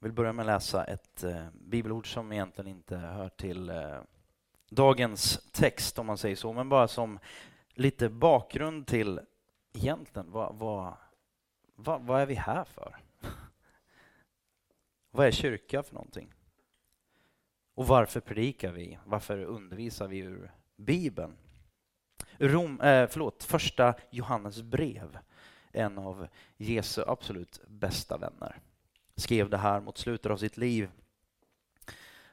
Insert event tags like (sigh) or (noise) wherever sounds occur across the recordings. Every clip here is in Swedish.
Jag vill börja med att läsa ett eh, bibelord som egentligen inte hör till eh, dagens text, om man säger så, men bara som lite bakgrund till egentligen vad, vad, vad, vad är vi här för? (laughs) vad är kyrka för någonting? Och varför predikar vi? Varför undervisar vi ur Bibeln? Rom, eh, förlåt, första Johannes brev, en av Jesu absolut bästa vänner skrev det här mot slutet av sitt liv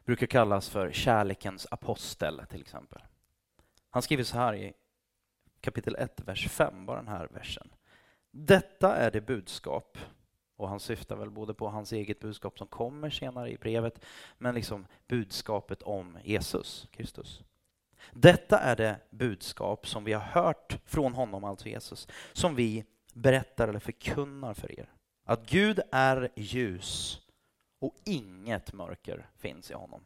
brukar kallas för kärlekens apostel till exempel. Han skriver så här i kapitel 1, vers 5, bara den här versen. Detta är det budskap, och han syftar väl både på hans eget budskap som kommer senare i brevet, men liksom budskapet om Jesus Kristus. Detta är det budskap som vi har hört från honom, alltså Jesus, som vi berättar eller förkunnar för er. Att Gud är ljus och inget mörker finns i honom.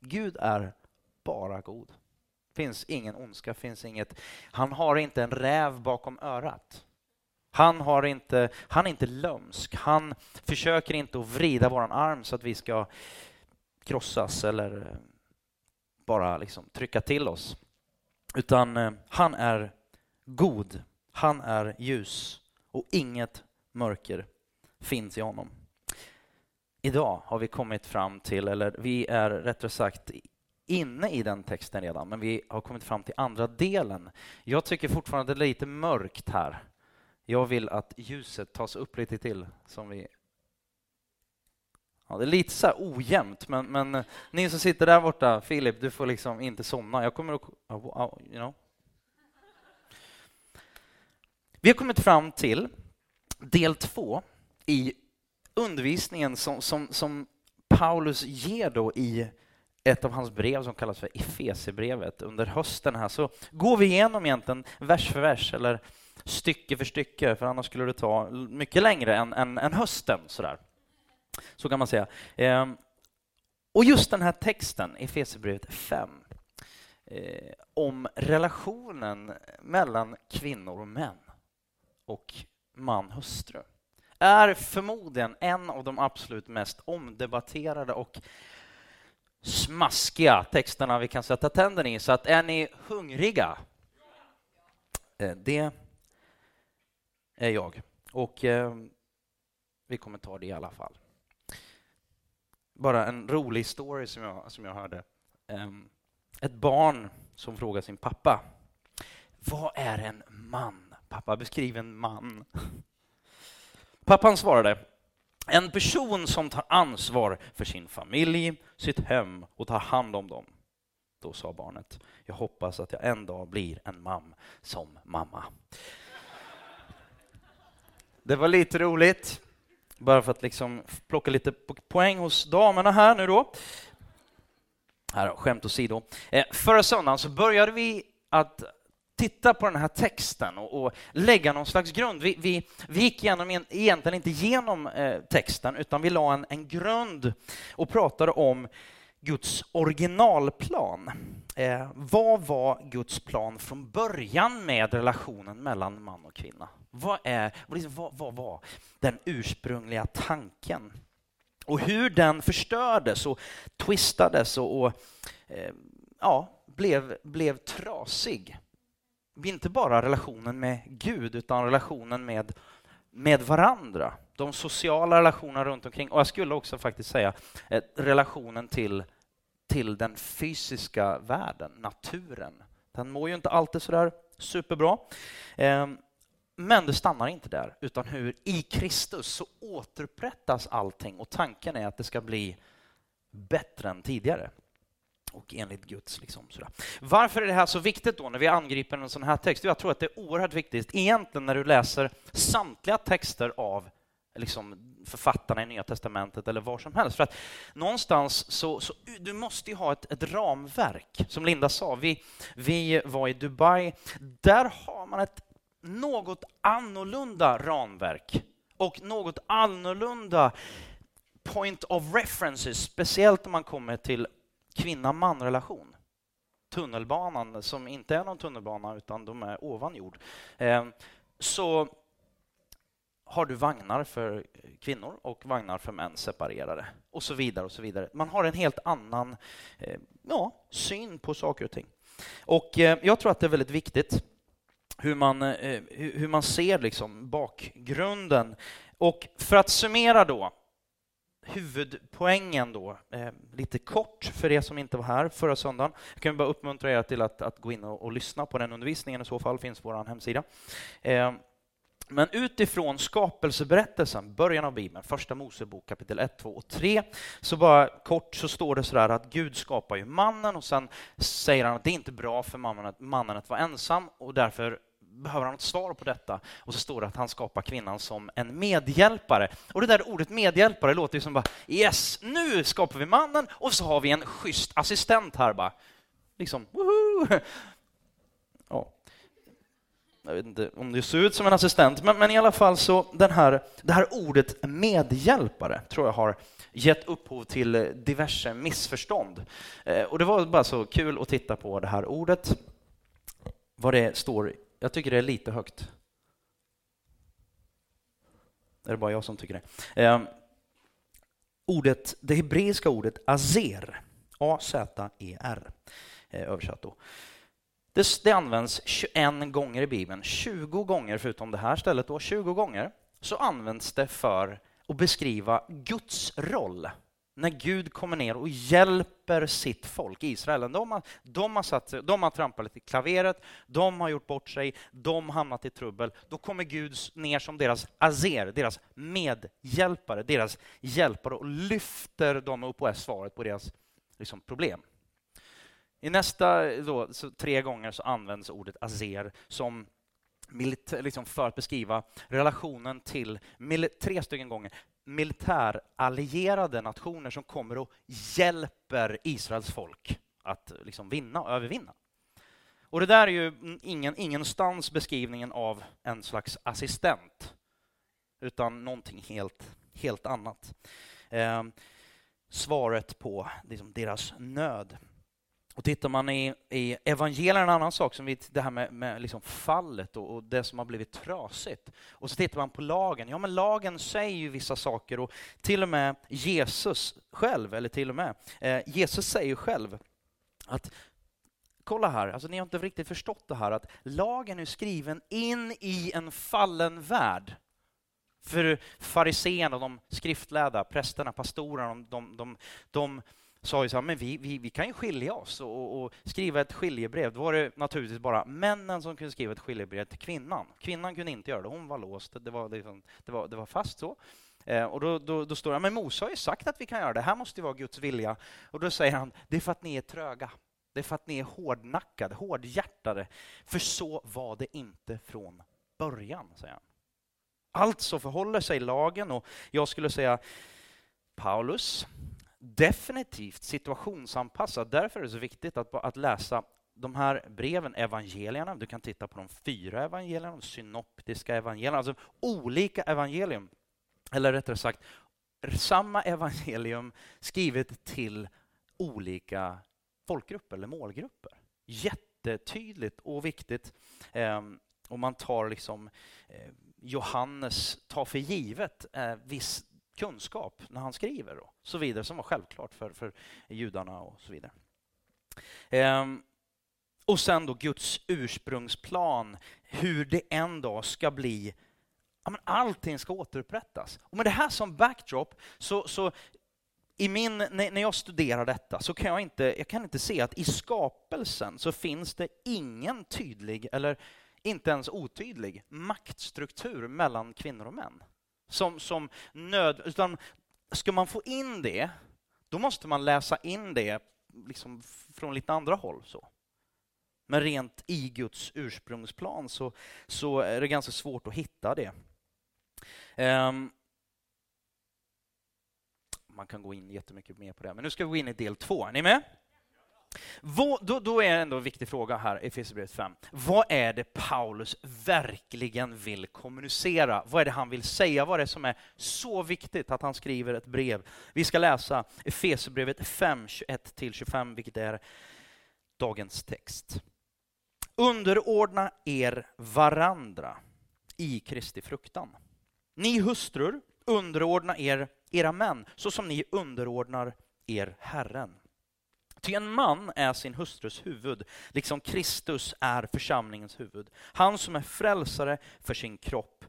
Gud är bara god. finns ingen ondska, finns inget... Han har inte en räv bakom örat. Han, har inte, han är inte lömsk. Han försöker inte att vrida vår arm så att vi ska krossas eller eh, bara liksom trycka till oss. Utan eh, han är god, han är ljus och inget mörker finns i honom. Idag har vi kommit fram till, eller vi är rättare sagt inne i den texten redan, men vi har kommit fram till andra delen. Jag tycker fortfarande det är lite mörkt här. Jag vill att ljuset tas upp lite till, som vi Ja, det är lite så ojämnt, men, men ni som sitter där borta, Filip, du får liksom inte somna. Jag kommer att... You know. Vi har kommit fram till del två i undervisningen som, som, som Paulus ger då i ett av hans brev som kallas för Efesebrevet. Under hösten här så går vi igenom egentligen vers för vers eller stycke för stycke, för annars skulle det ta mycket längre än, än, än hösten. Sådär. Så kan man säga. Ehm, och just den här texten, Efesierbrevet 5, eh, om relationen mellan kvinnor och män och man-hustru är förmodligen en av de absolut mest omdebatterade och smaskiga texterna vi kan sätta tänderna i. Så att är ni hungriga? Eh, det är jag. Och eh, vi kommer ta det i alla fall. Bara en rolig story som jag, som jag hörde. Ehm, ett barn som frågar sin pappa. Vad är en man? Pappa, beskriv en man. Pappan svarade, en person som tar ansvar för sin familj, sitt hem och tar hand om dem. Då sa barnet, jag hoppas att jag en dag blir en mam som mamma. Det var lite roligt, bara för att liksom plocka lite poäng hos damerna här nu då. Här, skämt åsido. Eh, förra söndagen så började vi att titta på den här texten och, och lägga någon slags grund. Vi, vi, vi gick igenom, egentligen inte igenom eh, texten, utan vi la en, en grund och pratade om Guds originalplan. Eh, vad var Guds plan från början med relationen mellan man och kvinna? Vad, är, vad, liksom, vad var den ursprungliga tanken? Och hur den förstördes och twistades och, och eh, ja, blev, blev trasig inte bara relationen med Gud, utan relationen med, med varandra. De sociala relationerna runt omkring. Och jag skulle också faktiskt säga eh, relationen till, till den fysiska världen, naturen. Den mår ju inte alltid sådär superbra. Eh, men det stannar inte där, utan hur i Kristus så återupprättas allting och tanken är att det ska bli bättre än tidigare och enligt Guds. Liksom, sådär. Varför är det här så viktigt då när vi angriper en sån här text? Jag tror att det är oerhört viktigt egentligen när du läser samtliga texter av liksom, författarna i Nya Testamentet eller var som helst. För att någonstans så, så du måste ju ha ett, ett ramverk. Som Linda sa, vi, vi var i Dubai. Där har man ett något annorlunda ramverk och något annorlunda point of references, speciellt om man kommer till kvinna-man-relation. Tunnelbanan, som inte är någon tunnelbana utan de är ovan jord. Ehm, så har du vagnar för kvinnor och vagnar för män separerade och så vidare och så vidare. Man har en helt annan ehm, ja, syn på saker och ting. Och ehm, jag tror att det är väldigt viktigt hur man, eh, hur man ser liksom bakgrunden. Och för att summera då, huvudpoängen då, eh, lite kort för er som inte var här förra söndagen. Jag kan bara uppmuntra er till att, att gå in och, och lyssna på den undervisningen, i så fall finns på vår hemsida. Eh, men utifrån skapelseberättelsen, början av Bibeln, första Mosebok kapitel 1, 2 och 3, så bara kort så står det sådär att Gud skapar ju mannen och sen säger han att det är inte bra för mannen att, mannen att vara ensam och därför behöver han ett svar på detta. Och så står det att han skapar kvinnan som en medhjälpare. Och det där ordet medhjälpare låter ju som bara yes, nu skapar vi mannen och så har vi en schysst assistent här bara. Liksom, woho! Ja. Jag vet inte om det ser ut som en assistent, men, men i alla fall så den här, det här ordet medhjälpare tror jag har gett upphov till diverse missförstånd. Eh, och det var bara så kul att titta på det här ordet, vad det står jag tycker det är lite högt. Är det bara jag som tycker det? Eh, ordet, det hebreiska ordet azer, A-Z-E-R, eh, översatt då. Det, det, används 21 gånger i Bibeln, 20 gånger förutom det här stället då, 20 gånger så används det för att beskriva Guds roll när Gud kommer ner och hjälper sitt folk, Israel. De har, de har, satt, de har trampat lite i klaveret, de har gjort bort sig, de har hamnat i trubbel. Då kommer Gud ner som deras azer, deras medhjälpare, deras hjälpare och lyfter dem upp och är svaret på deras liksom, problem. I nästa, då, tre gånger, så används ordet azer som liksom för att beskriva relationen till, tre stycken gånger, militärallierade nationer som kommer och hjälper Israels folk att liksom vinna och övervinna. Och det där är ju ingen, ingenstans beskrivningen av en slags assistent, utan någonting helt, helt annat. Eh, svaret på liksom, deras nöd. Och tittar man i, i evangelierna, en annan sak, som vi, det här med, med liksom fallet och, och, det som har blivit trasigt. Och så tittar man på lagen. Ja, men lagen säger ju vissa saker och till och med Jesus själv, eller till och med, eh, Jesus säger ju själv att kolla här, alltså ni har inte riktigt förstått det här att lagen är skriven in i en fallen värld. För fariséerna, de skriftlärda, prästerna, pastorerna, de, de, de, de sa ju så här, men vi, vi, vi kan ju skilja oss och, och, skriva ett skiljebrev. Då var det naturligtvis bara männen som kunde skriva ett skiljebrev till kvinnan. Kvinnan kunde inte göra det, hon var låst. Det var, liksom, det var, det var fast så. Eh, och då, då, då, står det, men Mose har ju sagt att vi kan göra det, här måste ju vara Guds vilja. Och då säger han, det är för att ni är tröga. Det är för att ni är hårdnackade, hårdhjärtade. För så var det inte från början, säger han. Alltså förhåller sig lagen, och jag skulle säga Paulus, definitivt situationsanpassad. Därför är det så viktigt att, att läsa de här breven, evangelierna. Du kan titta på de fyra evangelierna, de synoptiska evangelierna, alltså olika evangelium. Eller rättare sagt, samma evangelium skrivet till olika folkgrupper eller målgrupper. Jättetydligt och viktigt. Ehm, Om man tar liksom eh, Johannes tar för givet eh, viss kunskap när han skriver och så vidare, som var självklart för, för judarna och så vidare. Ehm, och sen då Guds ursprungsplan, hur det en dag ska bli Ja, men allting ska återupprättas. Och med det här som backdrop, så, så i min, när jag studerar detta så kan jag, inte, jag kan inte se att i skapelsen så finns det ingen tydlig, eller inte ens otydlig, maktstruktur mellan kvinnor och män som, som nöd... Utan ska man få in det, då måste man läsa in det liksom från lite andra håll. Så. Men rent i Guds ursprungsplan så, så är det ganska svårt att hitta det. Um, man kan gå in jättemycket mer på det, men nu ska vi gå in i del två. Är ni med? Då, då är det ändå en viktig fråga här i Efesierbrevet 5. Vad är det Paulus verkligen vill kommunicera? Vad är det han vill säga? Vad är det som är så viktigt att han skriver ett brev? Vi ska läsa Efesierbrevet 5, 21-25, vilket är dagens text. Underordna er varandra i Kristi fruktan. Ni hustrur, underordna er era män, så som ni underordnar er Herren. Ty en man är sin hustrus huvud, liksom Kristus är församlingens huvud. Han som är frälsare för sin kropp.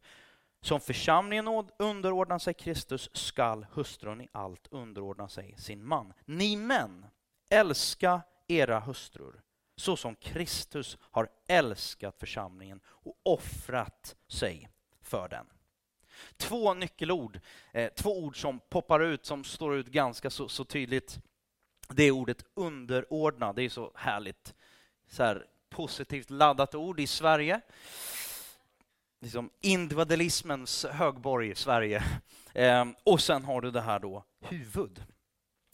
Som församlingen underordnar sig Kristus skall hustrun i allt underordna sig sin man. Ni män, älska era hustrur så som Kristus har älskat församlingen och offrat sig för den. Två nyckelord, eh, två ord som poppar ut, som står ut ganska så, så tydligt. Det är ordet underordnad, det är så härligt så här, positivt laddat ord i Sverige. Liksom individualismens högborg i Sverige. Ehm, och sen har du det här då, huvud.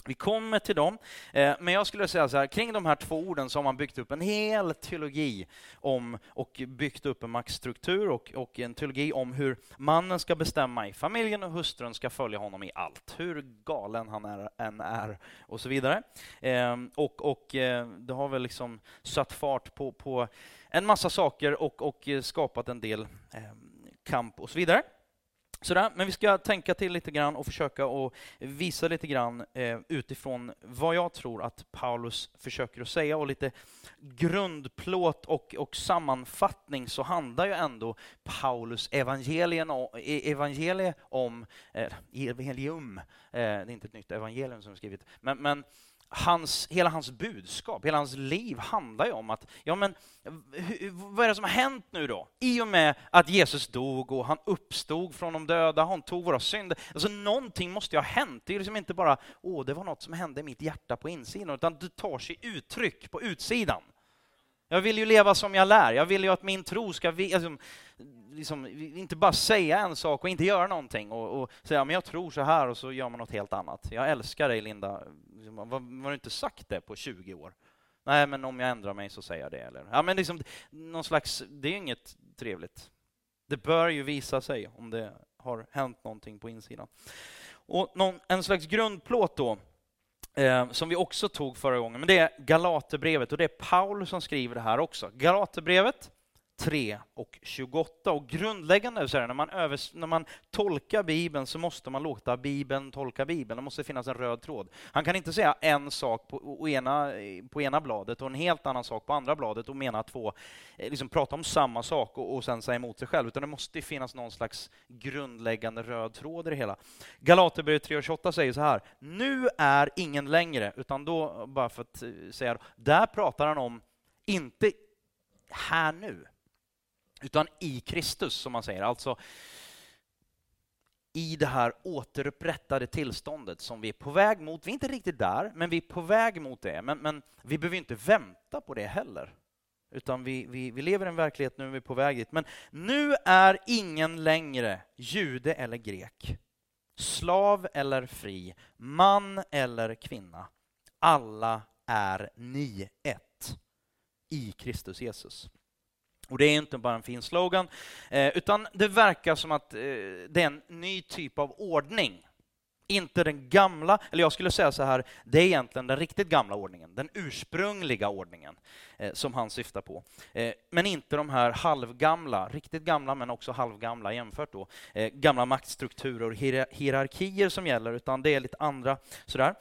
Vi kommer till dem, eh, men jag skulle säga så här, kring de här två orden så har man byggt upp en hel teologi om och byggt upp en maktstruktur och, och en teologi om hur mannen ska bestämma i familjen och hustrun ska följa honom i allt, hur galen han är, än är och så vidare. Ehm, och, och eh, det har väl liksom satt fart på, på en massa saker och, och eh, skapat en del ehm, kamp och så vidare. Sådär, men vi ska tänka till lite grann och försöka att visa lite grann eh, utifrån vad jag tror att Paulus försöker att säga och lite grundplåt och, och sammanfattning så handlar ju ändå Paulus evangelien och, e-, evangelie om, eh, evangelium, eh, det är inte ett nytt evangelium som är skrivet, men, men hans, hela hans budskap, hela hans liv handlar ju om att, ja men vad är det som har hänt nu då? I och med att Jesus dog och han uppstod från de döda, han tog våra synder. Alltså någonting måste ju ha hänt. Det är liksom inte bara, åh, det var något som hände i mitt hjärta på insidan, utan det tar sig uttryck på utsidan. Jag vill ju leva som jag lär. Jag vill ju att min tro ska Liksom, liksom, inte bara säga en sak och inte göra någonting och, och säga men jag tror så här och så gör man något helt annat. Jag älskar dig Linda. Liksom, var, har du inte sagt det på 20 år? Nej, men om jag ändrar mig så säger jag det. Eller? Ja, men liksom, någon slags, det är inget trevligt. Det bör ju visa sig om det har hänt någonting på insidan. Och någon, en slags grundplåt då eh, som vi också tog förra gången, men det är Galaterbrevet och det är Paulus som skriver det här också. Galaterbrevet 3 och 28. Och grundläggande så här, när man, övers, när man tolkar Bibeln så måste man låta Bibeln tolka Bibeln. Det måste finnas en röd tråd. Han kan inte säga en sak på, ena, på ena bladet och en helt annan sak på andra bladet och mena två, eh, liksom prata om samma sak och, och sen säga emot sig själv, utan det måste finnas någon slags grundläggande röd tråd i det hela. Galaterbrevet 3 och 28 säger så här, nu är ingen längre, utan då, bara för att eh, säga, där pratar han om inte här nu, utan i Kristus, som man säger. Alltså i det här återupprättade tillståndet som vi är på väg mot. Vi är inte riktigt där, men vi är på väg mot det. Men, men vi behöver inte vänta på det heller. Utan vi, vi, vi lever i en verklighet nu, vi är på väg dit. Men nu är ingen längre jude eller grek, slav eller fri, man eller kvinna. Alla är ni ett i Kristus Jesus. Och det är inte bara en fin slogan, eh, utan det verkar som att eh, det är en ny typ av ordning. Inte den gamla, eller jag skulle säga så här, det är egentligen den riktigt gamla ordningen, den ursprungliga ordningen eh, som han syftar på. Men inte de här halvgamla, riktigt gamla men också halvgamla jämfört då, gamla maktstrukturer och hierarkier som gäller, utan det är lite andra sådär.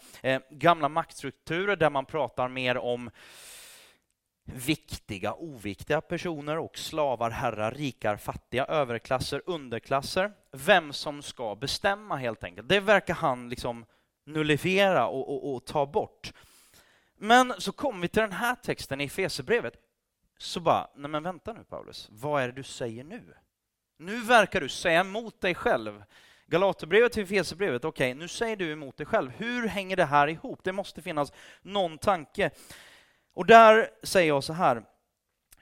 Gamla maktstrukturer där man pratar mer om viktiga, oviktiga personer och slavar, herrar, rikar, fattiga, överklasser, underklasser. Vem som ska bestämma helt enkelt. Det verkar han liksom nullifiera och, och, och ta bort. Men så kommer vi till den här texten i Fesebrevet. Så bara, nej men vänta nu Paulus, vad är det du säger nu? Nu verkar du säga emot dig själv. Galaterbrevet till Fesebrevet, okej, okay, nu säger du emot dig själv. Hur hänger det här ihop? Det måste finnas någon tanke. Och där säger jag så här,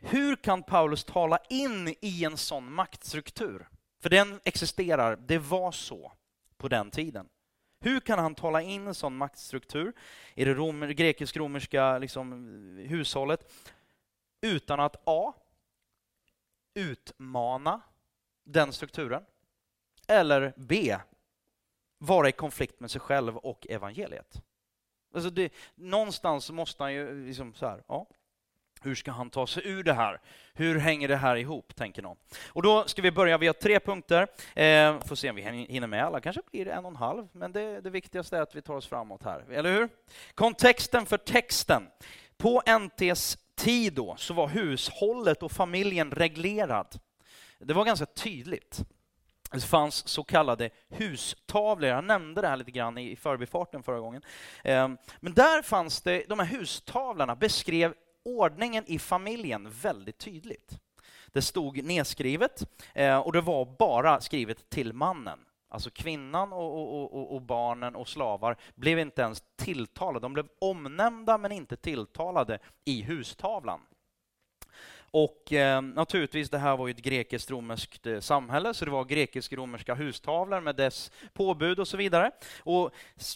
hur kan Paulus tala in i en sån maktstruktur? För den existerar, det var så på den tiden. Hur kan han tala in en sån maktstruktur i det romer, grekisk-romerska liksom, hushållet utan att A. Utmana den strukturen. Eller B. Vara i konflikt med sig själv och evangeliet. Alltså det, någonstans måste han ju liksom så här, ja. Hur ska han ta sig ur det här? Hur hänger det här ihop, tänker någon. Och då ska vi börja, vi har tre punkter. Eh, får se om vi hinner med alla, kanske blir det en och en halv, men det, det viktigaste är att vi tar oss framåt här, eller hur? Kontexten för texten. På NTs tid då, så var hushållet och familjen reglerad. Det var ganska tydligt. Det fanns så kallade hustavlor. Jag nämnde det här lite grann i förbifarten förra gången. Ehm, men där fanns det, de här hustavlorna beskrev ordningen i familjen väldigt tydligt. Det stod nedskrivet eh, och det var bara skrivet till mannen. Alltså kvinnan och, och, och, och, barnen och slavar blev inte ens tilltalade. De blev omnämnda men inte tilltalade i hustavlan. Och eh, naturligtvis, det här var ju ett grekiskt-romerskt eh, samhälle, så det var grekisk-romerska hustavlor med dess påbud och så vidare. Och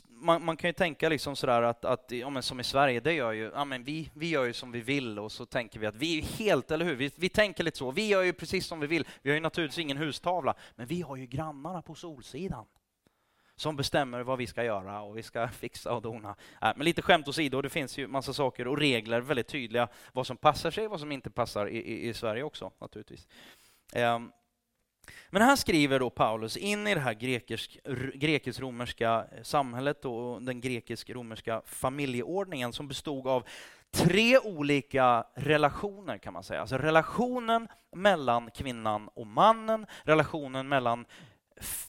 man, man kan ju tänka liksom sådär att, att ja, men som i Sverige, det gör ju, ja, men vi, vi gör ju som vi vill och så tänker vi att vi är helt, eller hur? Vi, vi tänker lite så, vi gör ju precis som vi vill. Vi har ju naturligtvis ingen hustavla, men vi har ju grannarna på Solsidan som bestämmer vad vi ska göra och vi ska (laughs) fixa och dona. Äh, men lite skämt åsido, det finns ju massa saker och regler väldigt tydliga vad som passar sig och vad som inte passar i, i, i Sverige också naturligtvis. Um, men här skriver då Paulus in i det här grekisk-romerska eh, samhället och den grekisk-romerska familjeordningen som bestod av tre olika relationer kan man säga. Alltså relationen mellan kvinnan och mannen, relationen mellan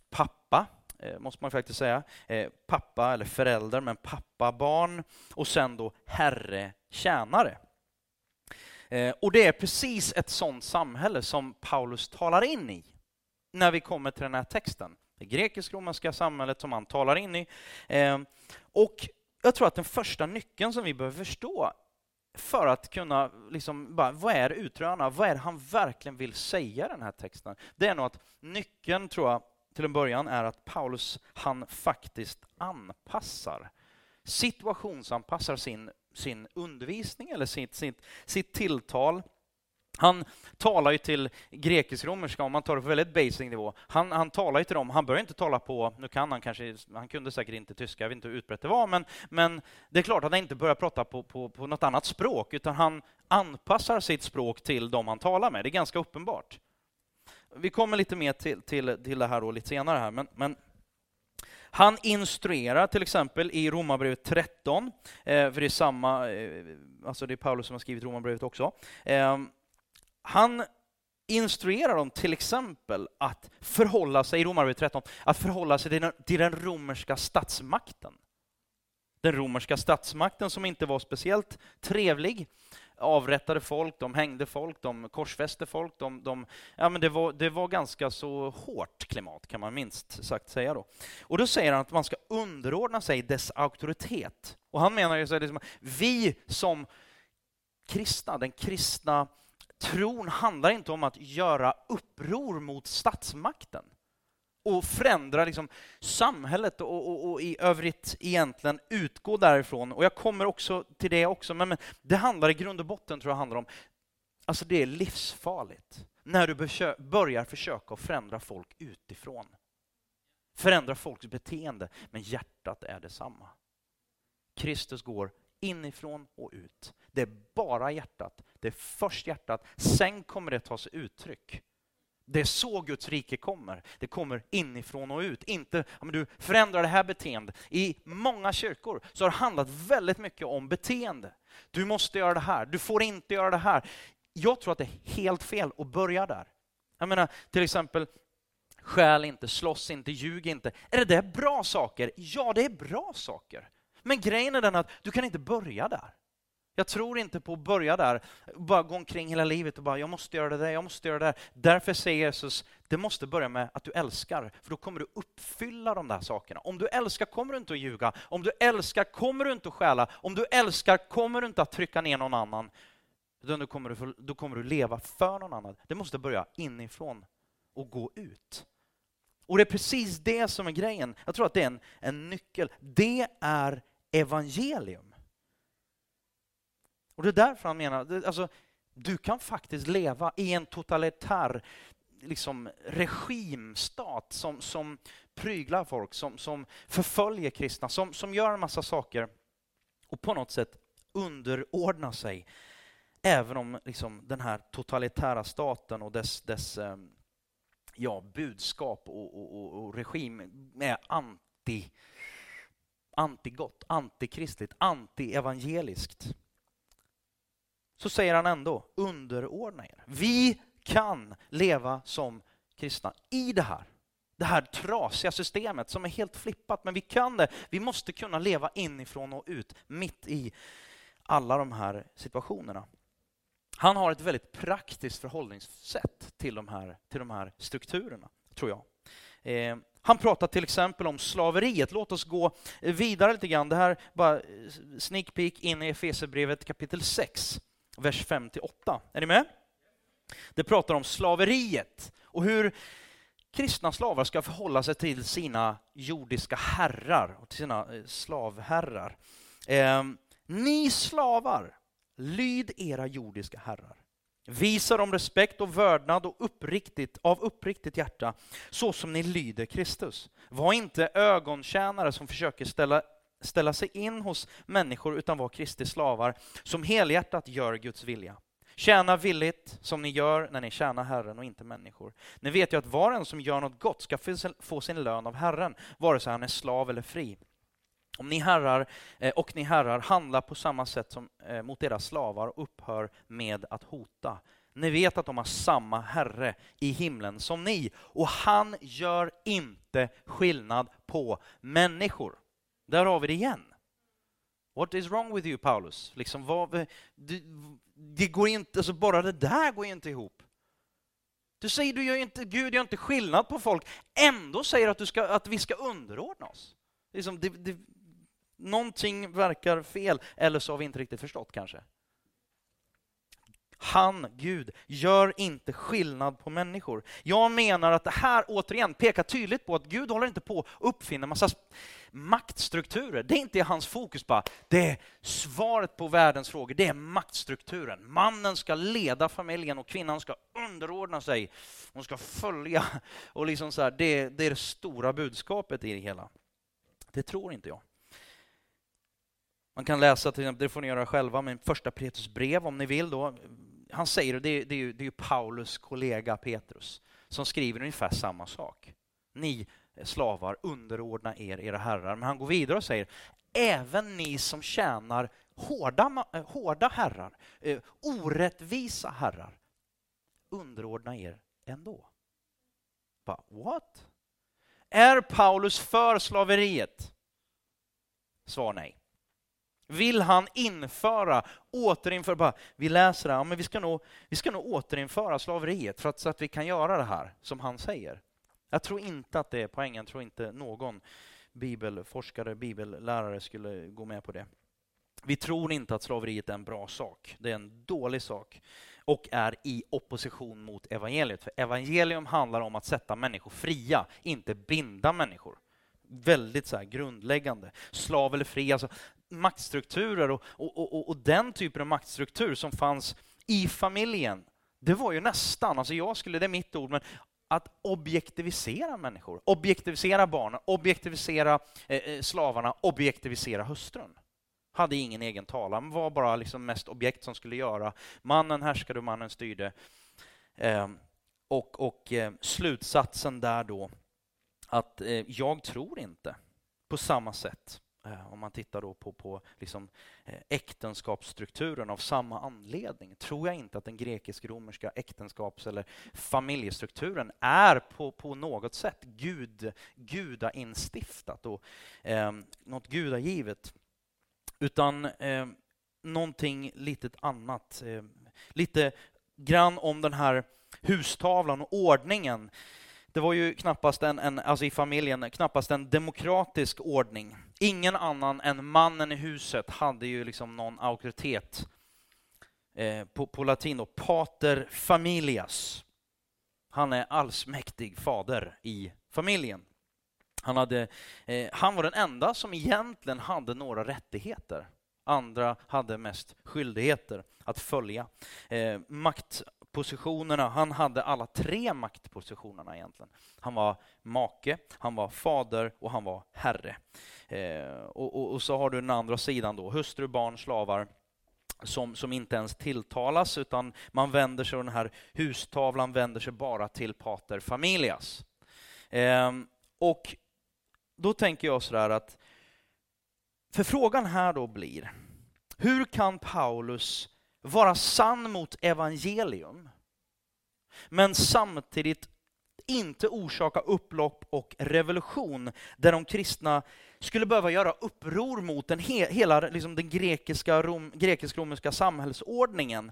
pappa Eh, måste man faktiskt säga. Eh, pappa eller förälder, men pappa, barn och sen då herre, tjänare. Eh, och det är precis ett sådant samhälle som Paulus talar in i när vi kommer till den här texten. Det grekisk-romerska samhället som han talar in i. Och jag tror att den första nyckeln som vi behöver förstå för att kunna, liksom, bara, vad är utröna, vad är det han verkligen vill säga i den här texten? Det är nog att nyckeln, tror jag, till en början är att Paulus, han faktiskt anpassar, situationsanpassar sin, sin undervisning eller sitt, sitt, sitt tilltal. Han talar ju till grekisk-romerska, om man tar det på väldigt basic nivå. Han, han talar ju till dem, han börjar inte tala på, nu kan han kanske, han kunde säkert inte tyska, jag vet inte hur utbrett det var, men, men det är klart att han inte börjar prata på, på, på något annat språk, utan han anpassar sitt språk till dem han talar med. Det är ganska uppenbart. Vi kommer lite mer till, till, till det här då, lite senare. här, men, men han instruerar till exempel i Romarbrevet 13, eh, för det är samma, eh, alltså det är Paulus som har skrivit Romarbrevet också. Eh, han instruerar dem till exempel att förhålla sig, i Romarbrevet 13, att förhålla sig till den, till den romerska statsmakten. Den romerska statsmakten som inte var speciellt trevlig avrättade folk, de hängde folk, de korsfäste folk. De, de, ja, men det, var, det var ganska så hårt klimat, kan man minst sagt säga. Då. Och då säger han att man ska underordna sig dess auktoritet. Och han menar ju så liksom, vi som kristna, den kristna tron handlar inte om att göra uppror mot statsmakten och förändra liksom samhället och, och, och, i övrigt egentligen utgå därifrån. Och jag kommer också till det också, men, men det handlar i grund och botten tror jag handlar om, alltså det är livsfarligt när du börjar försöka förändra folk utifrån. Förändra folks beteende, men hjärtat är detsamma. Kristus går inifrån och ut. Det är bara hjärtat. Det är först hjärtat, sen kommer det ta sig uttryck. Det är så Guds rike kommer. Det kommer inifrån och ut. Inte om du förändrar det här beteendet. I många kyrkor så har det handlat väldigt mycket om beteende. Du måste göra det här, du får inte göra det här. Jag tror att det är helt fel att börja där. Jag menar till exempel, skäl inte, slåss inte, ljug inte. Är det där bra saker? Ja, det är bra saker. Men grejen är den att du kan inte börja där. Jag tror inte på att börja där, bara gå omkring hela livet och bara jag måste göra det där, jag måste göra det där. Därför säger Jesus, det måste börja med att du älskar, för då kommer du uppfylla de där sakerna. Om du älskar kommer du inte att ljuga, om du älskar kommer du inte att stjäla, om du älskar kommer du inte att trycka ner någon annan. Då kommer du, då kommer du leva för någon annan. Det måste börja inifrån och gå ut. Och det är precis det som är grejen. Jag tror att det är en, en nyckel. Det är evangelium. Och det är därför han menar, alltså, du kan faktiskt leva i en totalitär liksom, regimstat som, som pryglar folk, som, som förföljer kristna, som, som gör en massa saker och på något sätt underordna sig Även om liksom, den här totalitära staten och dess, dess ehm, ja, budskap och, och, och regim är anti antigott, antikristligt, antievangeliskt. Så säger han ändå, underordna er. Vi kan leva som kristna i det här. Det här trasiga systemet som är helt flippat, men vi kan det. Vi måste kunna leva inifrån och ut, mitt i alla de här situationerna. Han har ett väldigt praktiskt förhållningssätt till de här, till de här strukturerna, tror jag. Eh, han pratar till exempel om slaveriet. Låt oss gå vidare lite grann. Det här bara sneak peek in i Efesierbrevet kapitel 6, vers 5-8. Är ni med? Det pratar om slaveriet och hur kristna slavar ska förhålla sig till sina jordiska herrar och till sina eh, slavherrar. Eh, ni slavar, lyd era jordiska herrar. Visa dem respekt och vördnad och uppriktigt, av uppriktigt hjärta, så som ni lyder Kristus. Var inte ögontjänare som försöker ställa, ställa sig in hos människor, utan vara Kristi slavar, som helhjärtat gör Guds vilja. Tjäna villigt som ni gör när ni tjänar Herren och inte människor. Ni vet ju att var och en som gör något gott ska få sin lön av Herren, vare sig han är slav eller fri. Om ni herrar eh, och ni herrar handlar på samma sätt som eh, mot era slavar och upphör med att hota. Ni vet att de har samma Herre i himlen som ni och han gör inte skillnad på människor. Där har vi det igen. What is wrong with you Paulus? Liksom, vad, det, det går inte, alltså bara det där går inte ihop. Du säger du gör inte, Gud gör inte skillnad på folk, ändå säger att, du ska, att vi ska underordna oss. Liksom, det, det, någonting verkar fel, eller så har vi inte riktigt förstått kanske. Han, Gud, gör inte skillnad på människor. Jag menar att det här återigen pekar tydligt på att Gud håller inte på att uppfinna massa maktstrukturer. Det är inte hans fokus bara. Det är svaret på världens frågor, det är maktstrukturen. Mannen ska leda familjen och kvinnan ska underordna sig. Hon ska följa. Och liksom så här, det, det är det stora budskapet i det hela. Det tror inte jag. Man kan läsa, till exempel, det får ni göra själva, men första Petrus brev om ni vill. Då. Han säger, det är, det, är, det är Paulus kollega Petrus, som skriver ungefär samma sak. Ni Eh, slavar, underordna er era herrar. Men han går vidare och säger, även ni som tjänar hårda, eh, hårda herrar, eh, orättvisa herrar, underordna er ändå. Bara, what? Är Paulus för slaveriet? Svar nej. Vill han införa, återinföra, bara, vi läser det, ja, men vi ska, nog, vi ska nog återinföra slaveriet för att, så att vi kan göra det här som han säger. Jag tror inte att det är poängen, jag tror inte någon bibelforskare, bibellärare skulle gå med på det. Vi tror inte att slaveriet är en bra sak, det är en dålig sak och är i opposition mot evangeliet. För evangelium handlar om att sätta människor fria, inte binda människor väldigt så grundläggande. Slav eller fri, alltså maktstrukturer och, och, och, och, den typen av maktstruktur som fanns i familjen, det var ju nästan, alltså jag skulle, det är mitt ord, men att objektivisera människor, objektivisera barnen, objektivisera eh, eh, slavarna, objektivisera hustrun. Hade ingen egen talan, var bara liksom mest objekt som skulle göra. Mannen härskade och mannen styrde. Eh, och, och eh, slutsatsen där då, att eh, jag tror inte på samma sätt Eh, om man tittar då på, på liksom, eh, äktenskapsstrukturen av samma anledning tror jag inte att den grekisk-romerska äktenskaps eller familjestrukturen är på, på något sätt gud, gudainstiftat och eh, något gudagivet. Utan eh, någonting lite annat. Eh, lite grann om den här hustavlan och ordningen det var ju knappast en, en, alltså i familjen, knappast en demokratisk ordning. Ingen annan än mannen i huset hade ju liksom någon auktoritet. Eh, på, på latin då, pater familias. Han är allsmäktig fader i familjen. Han, hade, eh, han var den enda som egentligen hade några rättigheter. Andra hade mest skyldigheter att följa. Eh, makt positionerna, han hade alla tre maktpositionerna egentligen. Han var make, han var fader och han var herre. Eh, och, och, och, så har du den andra sidan då, hustru, barn, slavar. som, som inte ens tilltalas, utan man vänder sig, den här hustavlan vänder sig bara till pater familias. Eh, och då tänker jag sådär att, för frågan här då blir, hur kan Paulus vara sann mot evangelium, men samtidigt inte orsaka upplopp och revolution där de kristna skulle behöva göra uppror mot den he hela liksom den grekiska rom, grekisk-romerska samhällsordningen.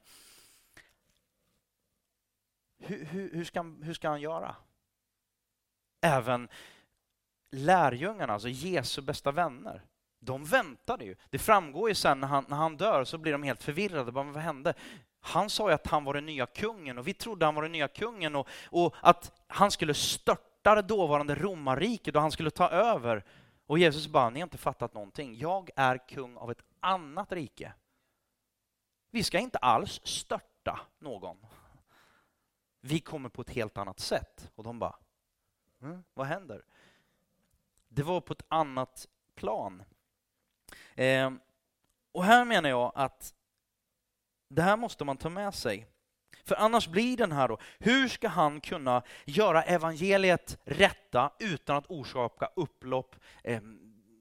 Hur, hur, hur, ska, hur ska han göra? Även lärjungarna, alltså Jesu bästa vänner, de väntade ju. Det framgår ju sen när han, när han dör så blir de helt förvirrade. Bara, vad hände? Han sa ju att han var den nya kungen och vi trodde han var den nya kungen och, och att han skulle störta det dåvarande romarriket och han skulle ta över. Och Jesus bara, ni har inte fattat någonting. Jag är kung av ett annat rike. Vi ska inte alls störta någon. Vi kommer på ett helt annat sätt. Och de bara, mm, vad händer? Det var på ett annat plan. Eh, och här menar jag att det här måste man ta med sig. För annars blir den här då, hur ska han kunna göra evangeliet rätta utan att orsaka upplopp, eh,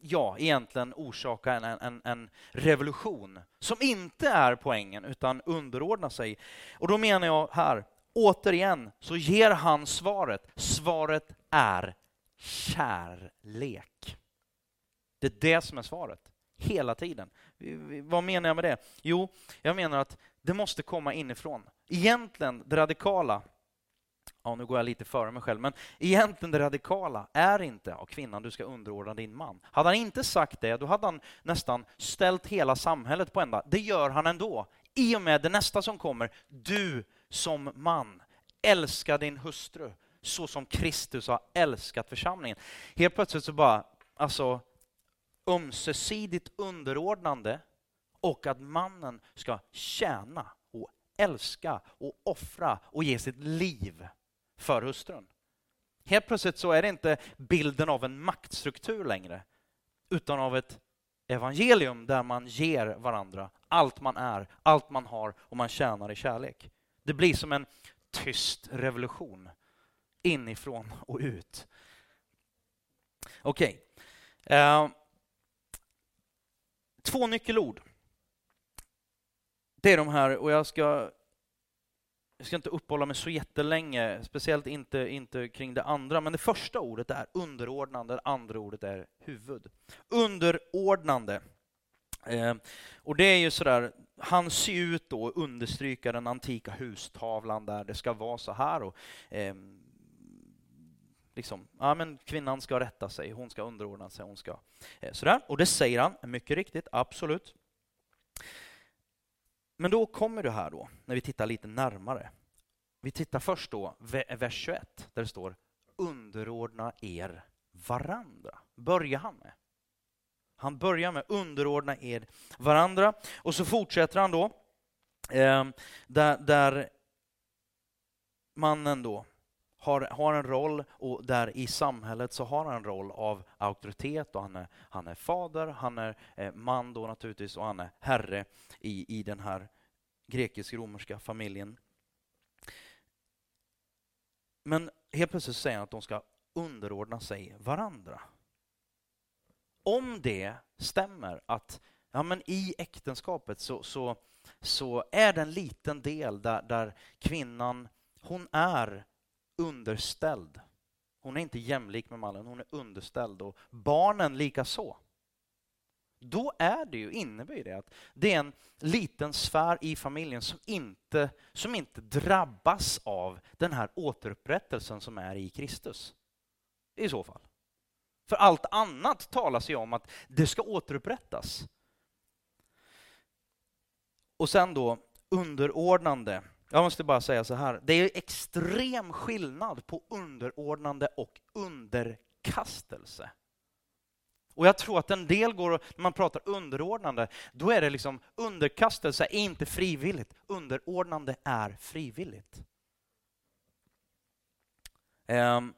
ja, egentligen orsaka en, en, en revolution som inte är poängen utan underordna sig. Och då menar jag här, återigen så ger han svaret. Svaret är kärlek. Det är det som är svaret, hela tiden. Vad menar jag med det? Jo, jag menar att det måste komma inifrån. Egentligen, det radikala, ja nu går jag lite före mig själv, men egentligen det radikala är inte, ja kvinnan du ska underordna din man. Hade han inte sagt det, då hade han nästan ställt hela samhället på ända. Det gör han ändå, i och med det nästa som kommer. Du som man, älska din hustru så som Kristus har älskat församlingen. Helt plötsligt så bara, alltså ömsesidigt underordnande och att mannen ska tjäna och älska och offra och ge sitt liv för hustrun. Helt plötsligt så är det inte bilden av en maktstruktur längre, utan av ett evangelium där man ger varandra allt man är, allt man har och man tjänar i kärlek. Det blir som en tyst revolution inifrån och ut. Okej. Okay. Uh, två nyckelord. Det är de här, och jag ska, jag ska inte uppehålla mig så jättelänge, speciellt inte, inte kring det andra, men det första ordet är underordnande, det andra ordet är huvud. Underordnande. Eh, och det är ju sådär, han ser ut då och understryka den antika hustavlan där det ska vara så här. Och, eh, liksom, ja, men kvinnan ska rätta sig, hon ska underordna sig, hon ska... Eh, sådär. Och det säger han, mycket riktigt, absolut. Men då kommer det här då, när vi tittar lite närmare. Vi tittar först då, vers 21, där det står underordna er varandra. Börjar han med. Han börjar med underordna er varandra och så fortsätter han då eh, där, där mannen då har, har en roll och där i samhället så har han en roll av auktoritet och han är, han är fader, han är eh, man då naturligtvis och han är herre i, i den här grekisk-romerska familjen. Men helt plötsligt säger han att de ska underordna sig varandra. Om det stämmer att ja, men i äktenskapet så, så, så är det en liten del där, där kvinnan hon är underställd. Hon är inte jämlik med mannen, hon är underställd och barnen lika så. Då är det ju, innebär det att det är en liten sfär i familjen som inte, som inte drabbas av den här återupprättelsen som är i Kristus. I så fall. För allt annat talas ju om att det ska återupprättas. Och sen då underordnande jag måste bara säga så här, det är extrem skillnad på underordnande och underkastelse. Och jag tror att en del går, när man pratar underordnande, då är det liksom underkastelse är inte frivilligt, underordnande är frivilligt. Ehm,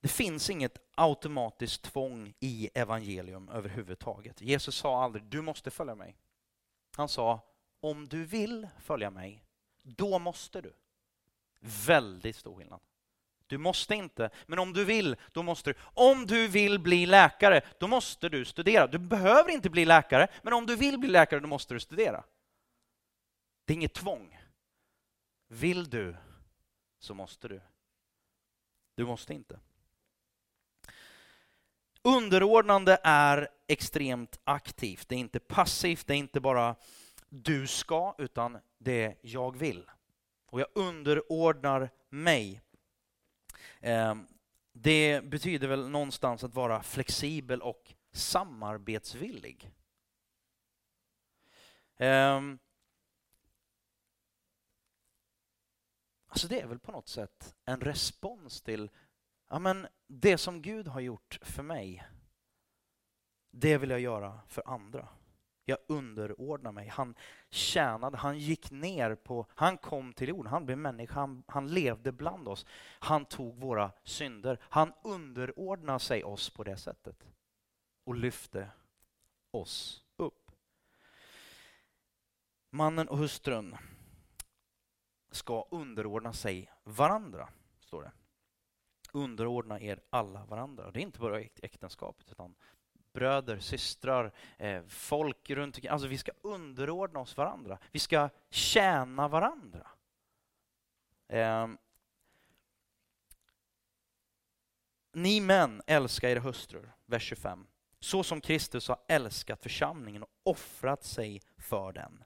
det finns inget automatiskt tvång i evangelium överhuvudtaget. Jesus sa aldrig, du måste följa mig. Han sa, om du vill följa mig, då måste du. Väldigt stor skillnad. Du måste inte, men om du vill, då måste du. Om du vill bli läkare, då måste du studera. Du behöver inte bli läkare, men om du vill bli läkare, då måste du studera. Det är inget tvång. Vill du, så måste du. Du måste inte. Underordnande är extremt aktivt. Det är inte passivt, det är inte bara du ska, utan det är jag vill. Och jag underordnar mig. Ehm, det betyder väl någonstans att vara flexibel och samarbetsvillig. Ehm, alltså det är väl på något sätt en respons till ja, men det som Gud har gjort för mig, det vill jag göra för andra. Jag underordnar mig. Han tjänade, han gick ner på, han kom till jorden, han blev människa, han, han levde bland oss. Han tog våra synder, han underordnade sig oss på det sättet och lyfte oss upp. Mannen och hustrun ska underordna sig varandra, står det. Underordna er alla varandra. Det är inte bara äktenskapet, utan bröder, systrar, eh, folk runt omkring. Alltså vi ska underordna oss varandra. Vi ska tjäna varandra. Ehm, ni män, älska era hustrur, vers 25. Så som Kristus har älskat församlingen och offrat sig för den.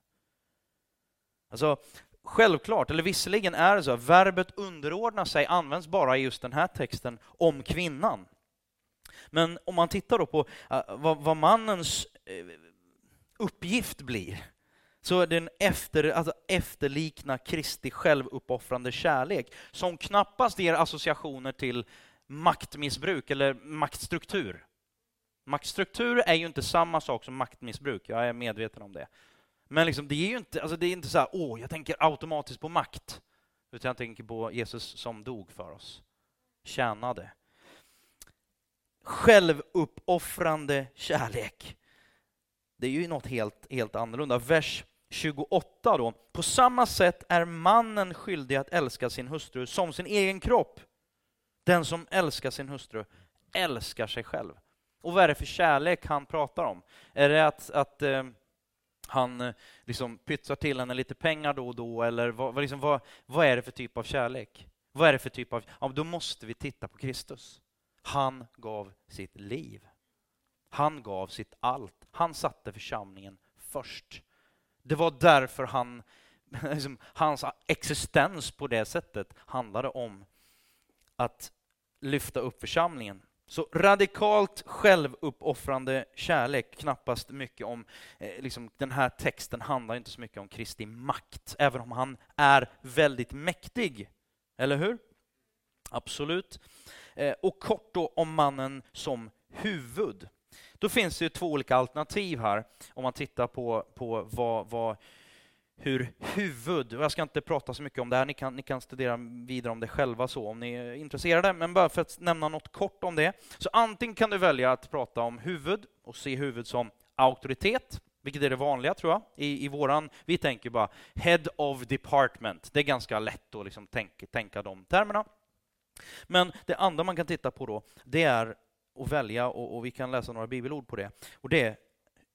Alltså, självklart, eller visserligen är det så, verbet underordna sig används bara i just den här texten om kvinnan. Men om man tittar då på eh, vad, vad, mannens eh, uppgift blir, så är den efter, alltså efterlikna Kristi självuppoffrande kärlek, som knappast ger associationer till maktmissbruk eller maktstruktur. Maktstruktur är ju inte samma sak som maktmissbruk, jag är medveten om det. Men liksom, det är ju inte, alltså det är inte så här, åh, jag tänker automatiskt på makt. Utan jag tänker på Jesus som dog för oss. Tjänade självuppoffrande kärlek. Det är ju något helt, helt annorlunda. Vers 28 då. På samma sätt är mannen skyldig att älska sin hustru som sin egen kropp. Den som älskar sin hustru älskar sig själv. Och vad är det för kärlek han pratar om? Är det att, att eh, han eh, liksom pytsar till henne lite pengar då och då, eller vad, liksom, vad, vad är det för typ av kärlek? Vad är det för typ av... Ja, då måste vi titta på Kristus. Han gav sitt liv. Han gav sitt allt. Han satte församlingen först. Det var därför han, (laughs) liksom, hans existens på det sättet handlade om att lyfta upp församlingen. Så radikalt självuppoffrande kärlek, knappast mycket om, eh, liksom, den här texten handlar inte så mycket om Kristi makt, även om han är väldigt mäktig. Eller hur? Absolut. Eh, och kort då om mannen som huvud. Då finns det ju två olika alternativ här om man tittar på, på vad, vad, hur huvud, och jag ska inte prata så mycket om det här, ni kan, ni kan studera vidare om det själva så om ni är intresserade, men bara för att nämna något kort om det. Så antingen kan du välja att prata om huvud och se huvud som auktoritet, vilket är det vanliga tror jag. I, i våran, vi tänker bara head of department, det är ganska lätt att liksom tänka, tänka de termerna. Men det andra man kan titta på då, det är att välja, och, och vi kan läsa några bibelord på det, och det är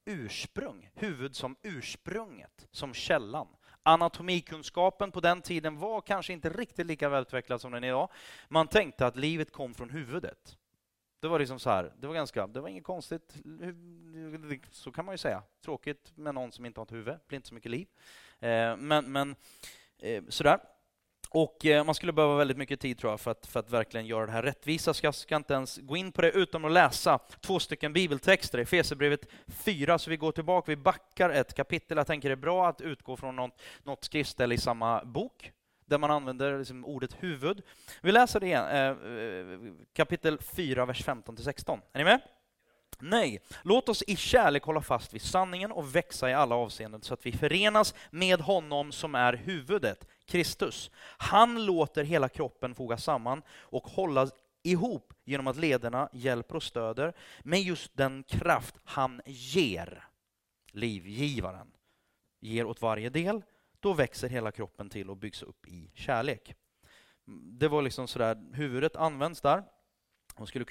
ursprung, huvud som ursprunget, som källan. Anatomikunskapen på den tiden var kanske inte riktigt lika välutvecklad som den är idag. Man tänkte att livet kom från huvudet. Det var liksom så här, det var ganska, det var inget konstigt, så kan man ju säga. Tråkigt med någon som inte har ett huvud, det blir inte så mycket liv. Eh, men, men eh, sådär. Och eh, man skulle behöva väldigt mycket tid tror jag för att, för att verkligen göra det här rättvisa. Så jag ska inte ens gå in på det utan att läsa två stycken bibeltexter. Efesierbrevet 4, så vi går tillbaka, vi backar ett kapitel. Jag tänker det är bra att utgå från något, något skriftställe i samma bok där man använder liksom ordet huvud. Vi läser det igen, eh, eh kapitel 4, vers 15-16. Är ni med? Nej, låt oss i kärlek hålla fast vid sanningen och växa i alla avseenden så att vi förenas med honom som är huvudet, Kristus. Han låter hela kroppen fogas samman och hållas ihop genom att lederna hjälper och stöder med just den kraft han ger, livgivaren. ger åt varje del, då växer hela kroppen till och byggs upp i kärlek. Det var liksom sådär, huvudet används där. Man skulle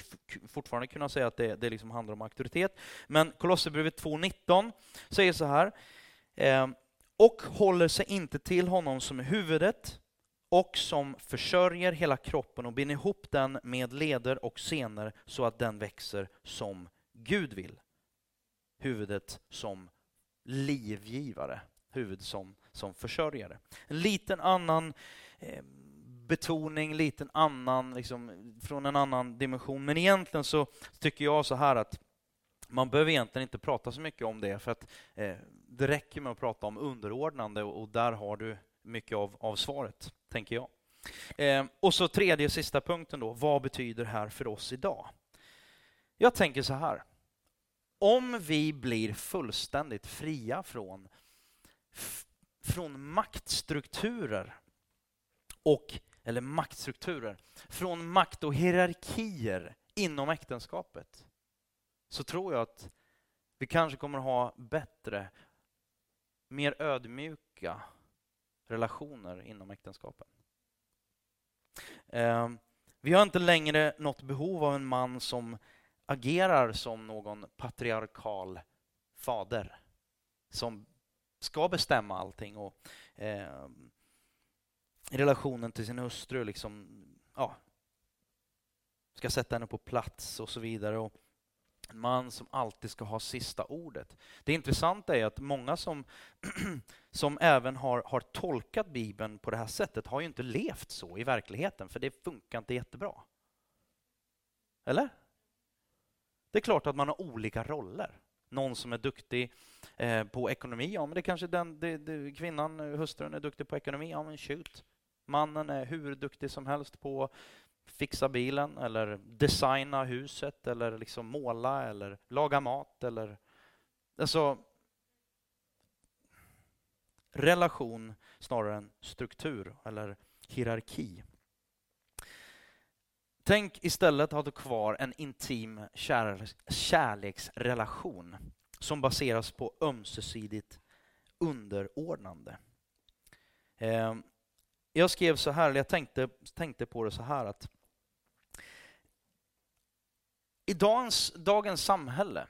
fortfarande kunna säga att det, det liksom handlar om auktoritet. Men Kolosserbrevet 2.19 säger så här. Eh, och håller sig inte till honom som är huvudet och som försörjer hela kroppen och binder ihop den med leder och senor så att den växer som Gud vill. Huvudet som livgivare, huvudet som, som försörjare. En liten annan eh, betoning, liten annan, liksom, från en annan dimension. Men egentligen så tycker jag så här att man behöver egentligen inte prata så mycket om det, för att eh, det räcker med att prata om underordnande och, där har du mycket av, av svaret, tänker jag. Eh, och så tredje och sista punkten då, vad betyder det här för oss idag? Jag tänker så här, om vi blir fullständigt fria från, från maktstrukturer och eller maktstrukturer, från makt och hierarkier inom äktenskapet, så tror jag att vi kanske kommer ha bättre, mer ödmjuka relationer inom äktenskapen. Ehm, vi har inte längre något behov av en man som agerar som någon patriarkal fader som ska bestämma allting och eh, relationen till sin hustru liksom, ja, ska sätta henne på plats och så vidare. Och en man som alltid ska ha sista ordet. Det intressanta är att många som, (clears throat) som även har, har tolkat Bibeln på det här sättet har ju inte levt så i verkligheten, för det funkar inte jättebra. Eller? Det är klart att man har olika roller. Någon som är duktig eh, på ekonomi, ja men det kanske den, det, det, kvinnan, hustrun är duktig på ekonomi, ja men shoot. Mannen är hur duktig som helst på fixa bilen eller designa huset eller liksom måla eller laga mat eller alltså relation snarare än struktur eller hierarki. Tänk istället att ha kvar en intim kärleksrelation som baseras på ömsesidigt underordnande. Eh, jag skrev så här, eller jag tänkte, tänkte på det så här att i dagens, dagens samhälle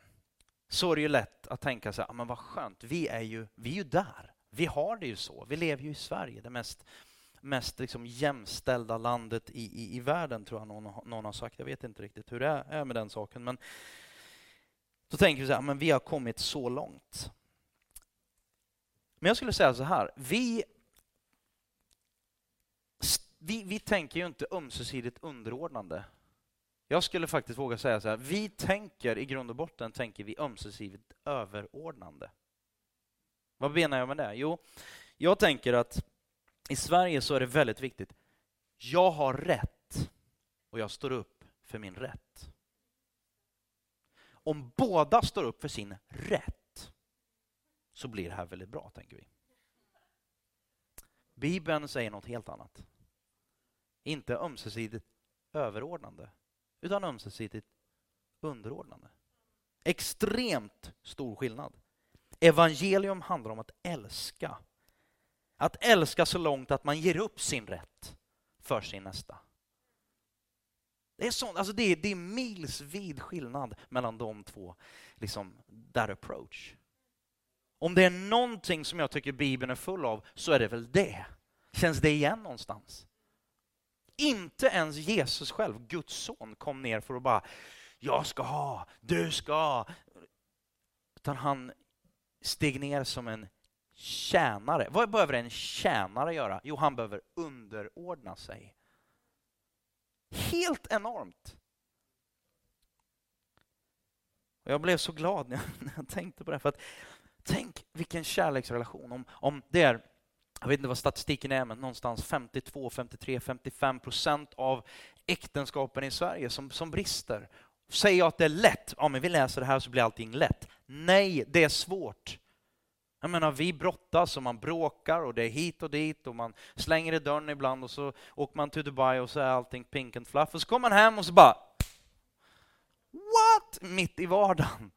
så är det ju lätt att tänka så här, ah, men vad skönt, vi är ju, vi är ju där. Vi har det ju så. Vi lever ju i Sverige, det mest, mest liksom jämställda landet i, i, i världen, tror jag någon, någon har sagt. Jag vet inte riktigt hur det är med den saken. Men då tänker vi så här, ah, men vi har kommit så långt. Men jag skulle säga så här, vi vi, vi tänker ju inte ömsesidigt underordnande. Jag skulle faktiskt våga säga så här, vi tänker i grund och botten tänker vi ömsesidigt överordnande. Vad menar jag med det? Jo, jag tänker att i Sverige så är det väldigt viktigt. Jag har rätt och jag står upp för min rätt. Om båda står upp för sin rätt så blir det här väldigt bra, tänker vi. Bibeln säger något helt annat. Inte ömsesidigt överordnande, utan ömsesidigt underordnande. Extremt stor skillnad. Evangelium handlar om att älska. Att älska så långt att man ger upp sin rätt för sin nästa. Det är, sånt, alltså det är, det är milsvid skillnad mellan de två, liksom, that approach. Om det är någonting som jag tycker Bibeln är full av så är det väl det. Känns det igen någonstans? Inte ens Jesus själv, Guds son, kom ner för att bara, jag ska ha, du ska. Utan han steg ner som en tjänare. Vad behöver en tjänare göra? Jo, han behöver underordna sig. Helt enormt. jag blev så glad när jag, när jag tänkte på det. För att, tänk vilken kärleksrelation. Om, om det är jag vet inte vad statistiken är, men någonstans 52, 53, 55 procent av äktenskapen i Sverige som, som brister. Säger jag att det är lätt? Ja, men vi läser det här så blir allting lätt. Nej, det är svårt. Jag menar, vi brottas och man bråkar och det är hit och dit och man slänger i dörren ibland och så åker man till Dubai och så är allting pink and fluff och så kommer man hem och så bara What? Mitt i vardagen.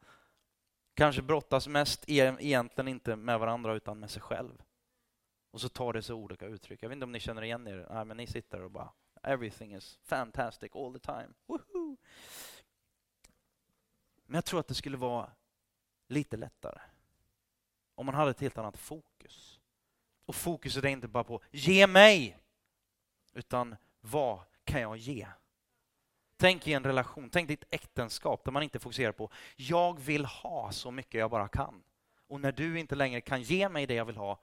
kanske brottas mest e-, egentligen inte med varandra utan med sig själv. Och så tar det sig olika uttryck. Jag vet inte om ni känner igen er? Nej, men ni sitter och bara Everything is fantastic all the time. Woohoo! Men jag tror att det skulle vara lite lättare om man hade ett helt annat fokus. Och fokuset är inte bara på ge mig, utan vad kan jag ge? Tänk i en relation, tänk ditt äktenskap där man inte fokuserar på jag vill ha så mycket jag bara kan. Och när du inte längre kan ge mig det jag vill ha,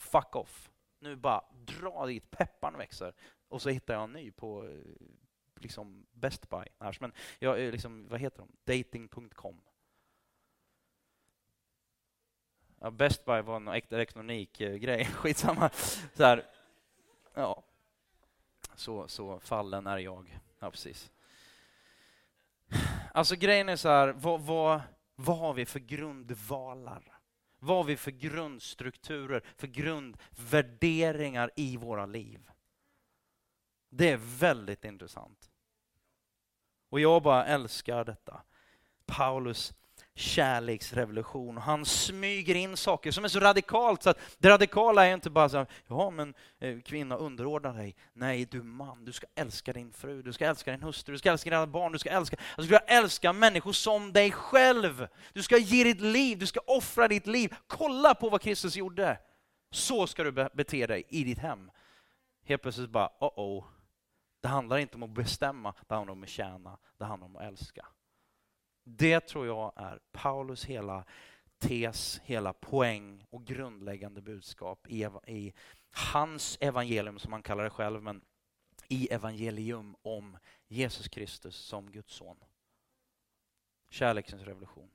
fuck off. Nu bara dra dit, pepparn växer. Och så hittar jag en ny på eh, liksom Best Buy. Men jag, liksom, vad heter de? Dating.com. Ja, Best Buy var en elektronikgrej. Eh, (laughs) Skitsamma. Så här. Ja. Så, så fallen är jag. Ja, precis. Alltså grejen är så här, vad, vad, vad har vi för grundvalar? Vad har vi för grundstrukturer, för grundvärderingar i våra liv? Det är väldigt intressant. Och jag bara älskar detta. Paulus kärleksrevolution. Han smyger in saker som är så radikalt så att det radikala är inte bara så här, ja men eh, kvinna underordna dig. Nej, du man, du ska älska din fru, du ska älska din hustru, du ska älska dina barn, du ska älska, alltså, du ska älska människor som dig själv. Du ska ge ditt liv, du ska offra ditt liv. Kolla på vad Kristus gjorde. Så ska du bete dig i ditt hem. Helt plötsligt bara, oh oh. Det handlar inte om att bestämma, det handlar om att tjäna, det handlar om att älska. Det tror jag är Paulus hela tes, hela poäng och grundläggande budskap i, i hans evangelium, som han kallar det själv, men i evangelium om Jesus Kristus som Guds son. Kärlekens revolution.